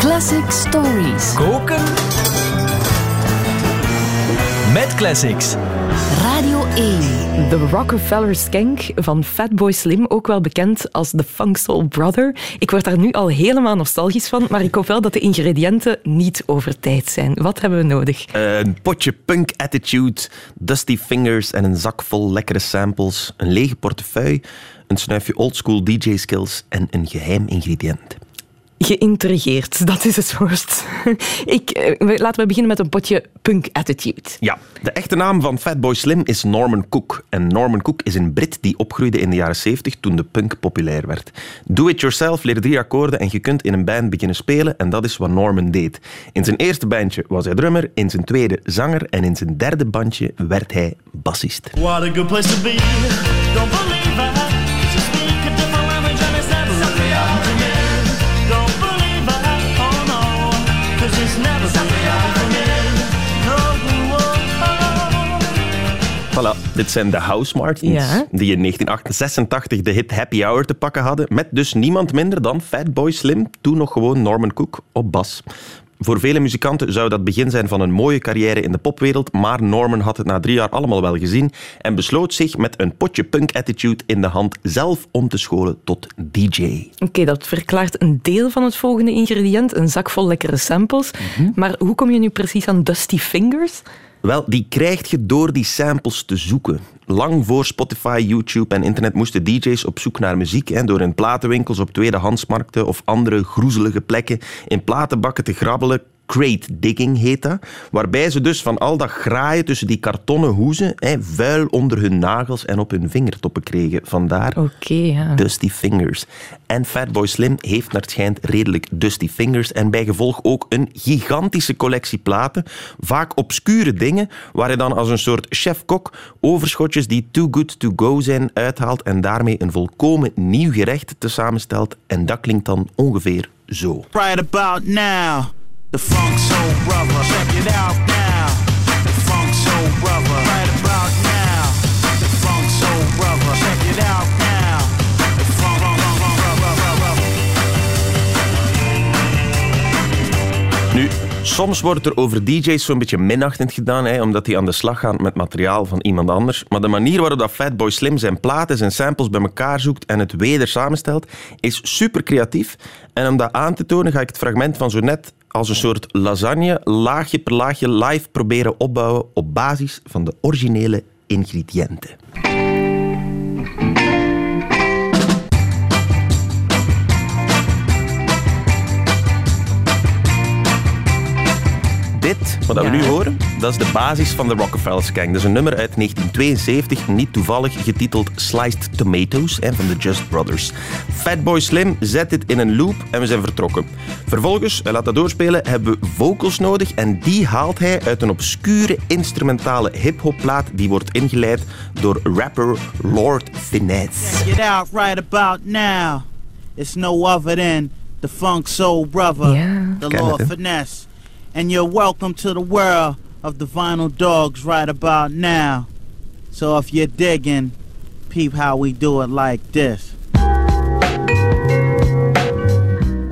Classic Stories. Koken met classics. Radio 1. De Rockefeller Skank van Fatboy Slim, ook wel bekend als de Funk Soul Brother. Ik word daar nu al helemaal nostalgisch van, maar ik hoop wel dat de ingrediënten niet over tijd zijn. Wat hebben we nodig? Een potje punk attitude, dusty fingers en een zak vol lekkere samples, een lege portefeuille, een snuifje oldschool DJ skills en een geheim ingrediënt. Geïntrigeerd, dat is het woord. Ik, eh, laten we beginnen met een potje punk attitude. Ja, de echte naam van Fatboy Slim is Norman Cook. En Norman Cook is een Brit die opgroeide in de jaren 70 toen de punk populair werd. Do it yourself, leer drie akkoorden en je kunt in een band beginnen spelen. En dat is wat Norman deed. In zijn eerste bandje was hij drummer, in zijn tweede zanger en in zijn derde bandje werd hij bassist. What a good place to be. Voilà, dit zijn de House Martins, Ja. die in 1986 de hit Happy Hour te pakken hadden, met dus niemand minder dan Fatboy Slim, toen nog gewoon Norman Cook op bas. Voor vele muzikanten zou dat begin zijn van een mooie carrière in de popwereld, maar Norman had het na drie jaar allemaal wel gezien en besloot zich met een potje punk attitude in de hand zelf om te scholen tot DJ. Oké, dat verklaart een deel van het volgende ingrediënt, een zak vol lekkere samples. Mhm. Maar hoe kom je nu precies aan Dusty Fingers? Wel, die krijg je door die samples te zoeken. Lang voor Spotify, YouTube en internet moesten DJ's op zoek naar muziek. Hè, door in platenwinkels, op tweedehandsmarkten of andere groezelige plekken in platenbakken te grabbelen. Crate digging heet dat. Waarbij ze dus van al dat graaien tussen die kartonnen hoezen hè, vuil onder hun nagels en op hun vingertoppen kregen. Vandaar Oké, ja. Dusty Fingers. En Fatboy Slim heeft naar het schijnt redelijk Dusty Fingers en bijgevolg ook een gigantische collectie platen, vaak obscure dingen, waar hij dan als een soort chef-kok overschotjes die too good to go zijn uithaalt en daarmee een volkomen nieuw gerecht te samenstelt. En dat klinkt dan ongeveer zo. Right about now. The Funk Soul Brother. Check it out now. The Funk Soul Brother. Right about now. The Funk Soul Brother. Check it out now. Nu, soms wordt er over DJ's zo'n beetje minachtend gedaan, hè, omdat die aan de slag gaan met materiaal van iemand anders. Maar de manier waarop dat Fatboy Slim zijn platen, zijn samples bij elkaar zoekt en het weder samenstelt, is super creatief. En om dat aan te tonen ga ik het fragment van zo net als een soort lasagne, laagje per laagje, live proberen opbouwen op basis van de originele ingrediënten. Dit, wat we nu horen, dat is de basis van de Rockefeller Skank. Dat is een nummer uit 1972, niet toevallig getiteld Sliced Tomatoes hè, van de Just Brothers. Fatboy Slim zet dit in een loop en we zijn vertrokken. Vervolgens, hij laat dat doorspelen, hebben we vocals nodig en die haalt hij uit een obscure instrumentale hip-hopplaat die wordt ingeleid door rapper Lord Finesse. It out right about now. It's no other than the Funk Soul Brother, the Lord? Finesse. And you're welcome to the world of the vinyl dogs right about now. So if you're digging, peep how we do it like this.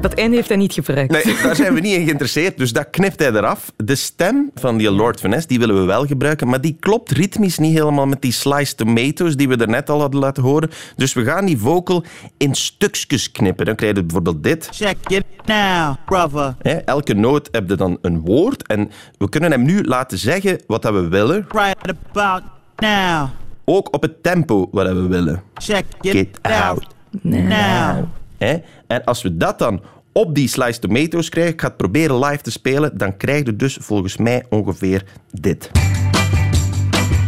Dat einde heeft hij niet gebruikt. Nee, daar zijn we niet in geïnteresseerd, dus dat knipt hij eraf. De stem van die Lord Finesse, die willen we wel gebruiken, maar die klopt ritmisch niet helemaal met die sliced tomatoes die we er net al hadden laten horen. Dus we gaan die vocal in stukjes knippen. Dan krijg je bijvoorbeeld dit. Check it now, brother. Elke noot heb je dan een woord en we kunnen hem nu laten zeggen wat dat we willen, Right about now. ook op het tempo wat we willen. Check it out out. now. Hè? En als we dat dan op die sliced tomatoes krijgen, ik ga het proberen live te spelen, dan krijg je dus volgens mij ongeveer dit.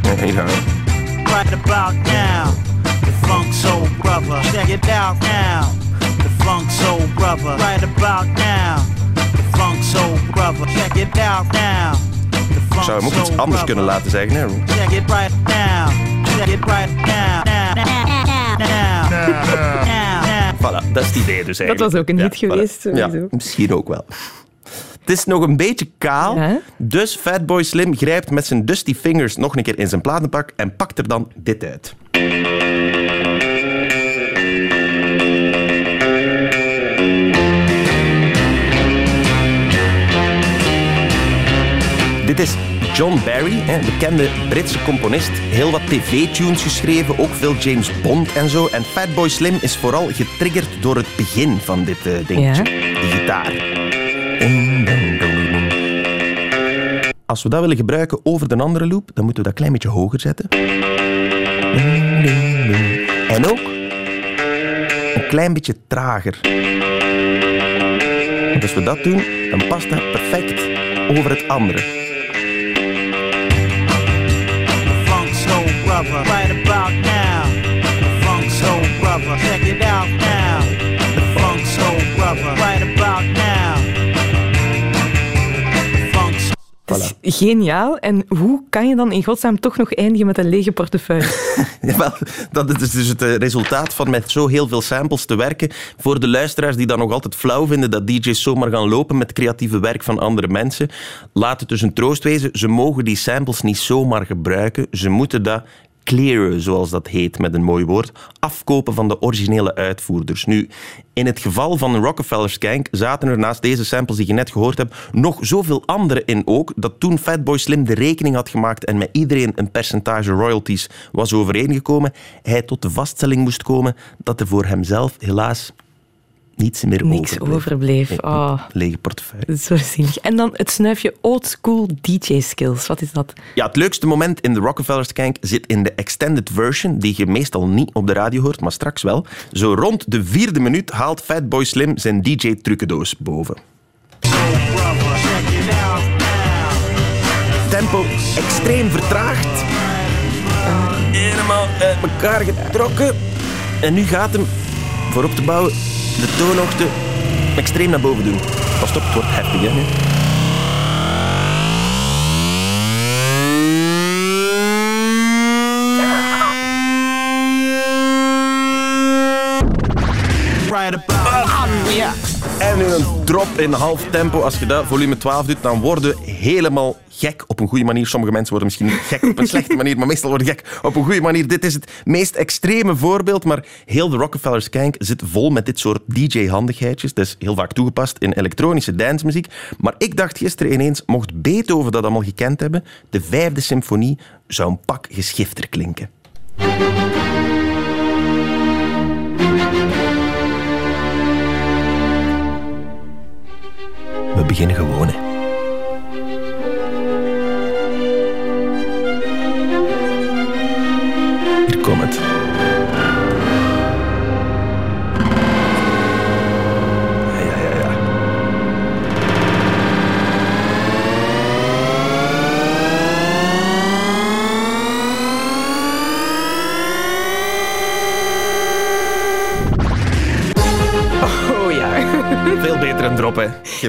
Ja, hier gaan we. Right about now. The Funk Soul Brother. Check it out now. The Funk Soul Brother. Right about now. The Funk Soul Brother. Check it out now. The Funk Ik zou hem ook iets anders kunnen laten zeggen. Hè? Check it right now. Check it right now. Now. Now. Now. Now voilà, dat is het idee dus eigenlijk. Dat was ook een hit geweest. Ja, misschien ook wel. Het is nog een beetje kaal, dus Fatboy Slim grijpt met zijn dusty fingers nog een keer in zijn platenpak en pakt er dan dit uit. Dit is John Barry, hè, bekende Britse componist. Heel wat tv-tunes geschreven, ook veel James Bond en zo. En Fatboy Slim is vooral getriggerd door het begin van dit eh, dingetje. Ja. De gitaar. Als we dat willen gebruiken over de andere loop, dan moeten we dat klein beetje hoger zetten. En ook een klein beetje trager. Want als we dat doen, dan past dat perfect over het andere. Brother, right about now. The Funk Soul Brother, check it out now. The Funk Soul Brother, right about now. The Funk Soul Het is Geniaal. En hoe kan je dan in godsnaam toch nog eindigen met een lege portefeuille? Jawel, dat is dus het eh, resultaat van met zo heel veel samples te werken. Voor de luisteraars die dan nog altijd flauw vinden dat DJ's zomaar gaan lopen met creatieve werk van andere mensen, laat het dus een troost wezen. Ze mogen die samples niet zomaar gebruiken. Ze moeten dat clearen, zoals dat heet met een mooi woord, afkopen van de originele uitvoerders. Nu, in het geval van een Rockefeller Skank zaten er naast deze samples die je net gehoord hebt nog zoveel andere in ook, dat toen Fatboy Slim de rekening had gemaakt en met iedereen een percentage royalties was overeengekomen, hij tot de vaststelling moest komen dat er voor hemzelf helaas niets meer Niks overbleef. overbleef. Oh, Lege portefeuille. zo zielig. En dan het snuifje old school DJ skills. Wat is dat? Ja, het leukste moment in de Rockefeller Skank zit in de extended version, die je meestal niet op de radio hoort, maar straks wel. Zo rond de vierde minuut haalt Fatboy Slim zijn DJ-trucendoos boven. Tempo extreem vertraagd. Helemaal uit elkaar getrokken. En nu gaat hem, voor op te bouwen, de toonhoogte extreem naar boven doen. Pas op, het wordt heftig, hè. nu. En nu een drop in half tempo. Als je dat volume 12 doet, dan worden helemaal gek op een goede manier. Sommige mensen worden misschien gek op een slechte manier, maar meestal worden gek op een goede manier. Dit is het meest extreme voorbeeld, maar heel de Rockefeller Skank zit vol met dit soort DJ-handigheidjes. Dat is heel vaak toegepast in elektronische dancemuziek. Maar ik dacht gisteren ineens, mocht Beethoven dat allemaal gekend hebben, de vijfde symfonie zou een pak geschifter klinken. We beginnen gewoon.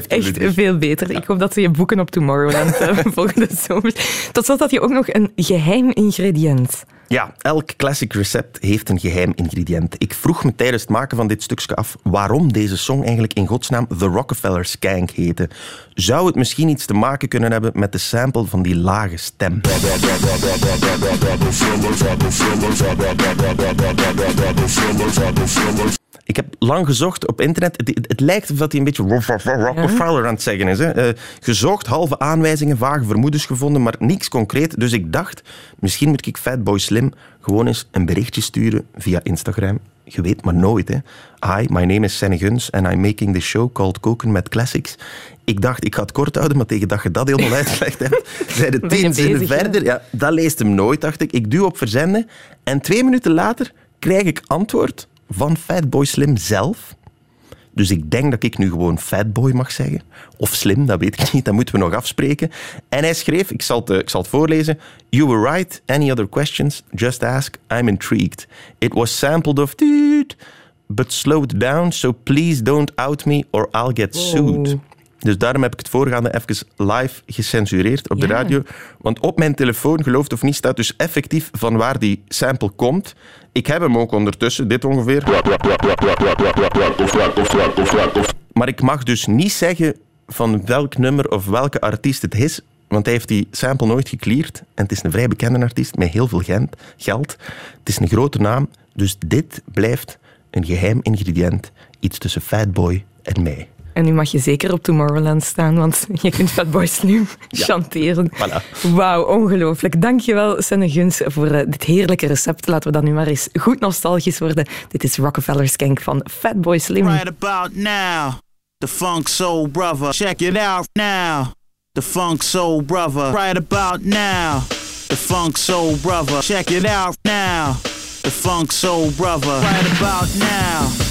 Echt Ludwig. veel beter. Ik hoop dat ze je boeken op Tomorrowland eh, volgende zomer. Tot slot had je ook nog een geheim ingrediënt. Ja, elk classic recept heeft een geheim ingrediënt. Ik vroeg me tijdens het maken van dit stukje af waarom deze song eigenlijk in godsnaam The Rockefeller Skank heette. Zou het misschien iets te maken kunnen hebben met de sample van die lage stem? Ik heb lang gezocht op internet. Het, het lijkt of dat hij een beetje Rockefeller aan het zeggen is. Hè. Eh, gezocht, halve aanwijzingen, vage vermoedens gevonden, maar niks concreet. Dus ik dacht, misschien moet ik Fatboy Slim gewoon eens een berichtje sturen via Instagram. Je weet maar nooit, hè. Hi, my name is Senne Guns and I'm making this show called Koken met Classics. Ik dacht, ik ga het kort houden, maar tegen dat je dat helemaal uitgelegd hebt, zijn je tien zinnen verder. Ja, dat leest hem nooit, dacht ik. Ik duw op verzenden en twee minuten later krijg ik antwoord van Fatboy Slim zelf. Dus ik denk dat ik nu gewoon Fatboy mag zeggen. Of Slim, dat weet ik niet, dat moeten we nog afspreken. En hij schreef, ik zal het, eh, ik zal het voorlezen. You were right, any other questions, just ask, I'm intrigued. It was sampled of... But slowed down, so please don't out me or I'll get sued. Dus daarom heb ik het voorgaande even live gecensureerd op de Ja. radio. Want op mijn telefoon, geloof het of niet, staat dus effectief van waar die sample komt. Ik heb hem ook ondertussen, dit ongeveer. Maar ik mag dus niet zeggen van welk nummer of welke artiest het is, want hij heeft die sample nooit gecleared. En het is een vrij bekende artiest met heel veel gent- geld. Het is een grote naam, dus dit blijft een geheim ingrediënt. Iets tussen Fatboy en mij. En nu mag je zeker op Tomorrowland staan, want je kunt Fatboy Slim chanteren. Voilà. Wauw, ongelooflijk. Dankjewel, Senne Guns, voor eh, dit heerlijke recept. Laten we dan nu maar eens goed nostalgisch worden. Dit is Rockefeller Skank van Fatboy Slim. Right about now, the Funk Soul Brother. Check it out now, the Funk Soul Brother. Right about now, the Funk Soul Brother. Check it out now, the Funk Soul Brother. Right about now,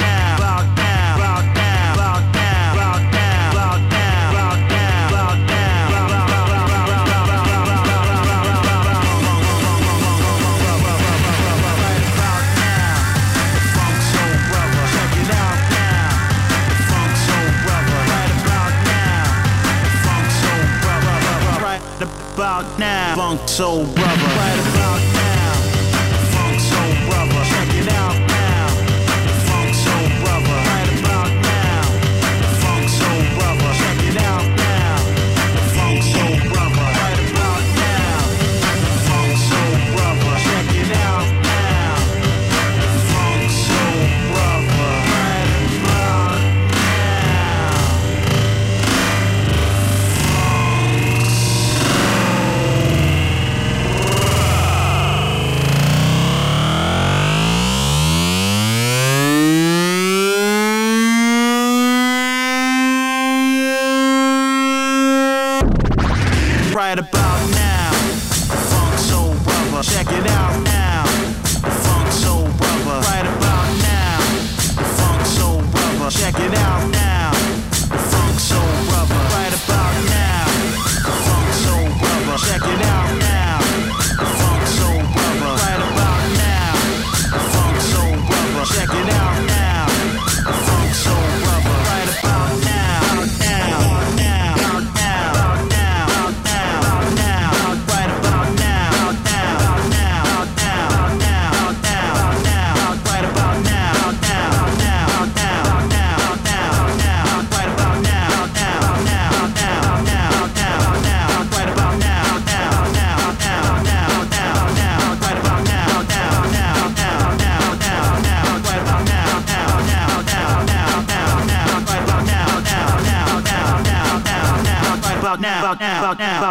about now. Funk Soul Brother. Right about now.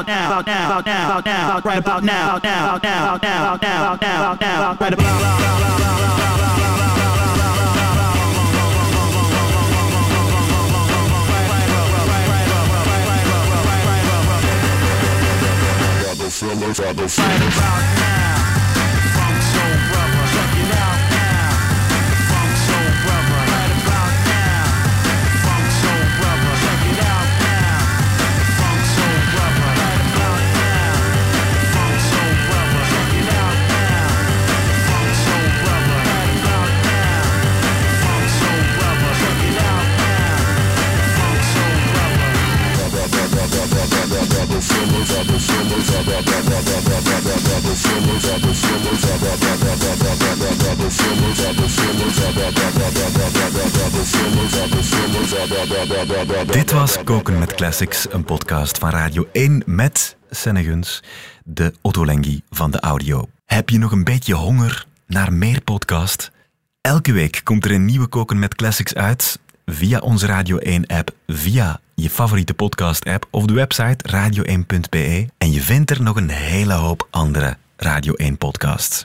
About now, about now, about now, about now, about now, about right about now, about now, about now, about now, about now, about now, about now, right about right about now. Dit was Koken met Classics, een podcast van Radio 1 met Seneguns, de Ottolenghi van de audio. Heb je nog een beetje honger naar meer podcast? Elke week komt er een nieuwe Koken met Classics uit via onze Radio 1-app, via je favoriete podcast-app of de website radio1.be. En je vindt er nog een hele hoop andere Radio 1-podcasts.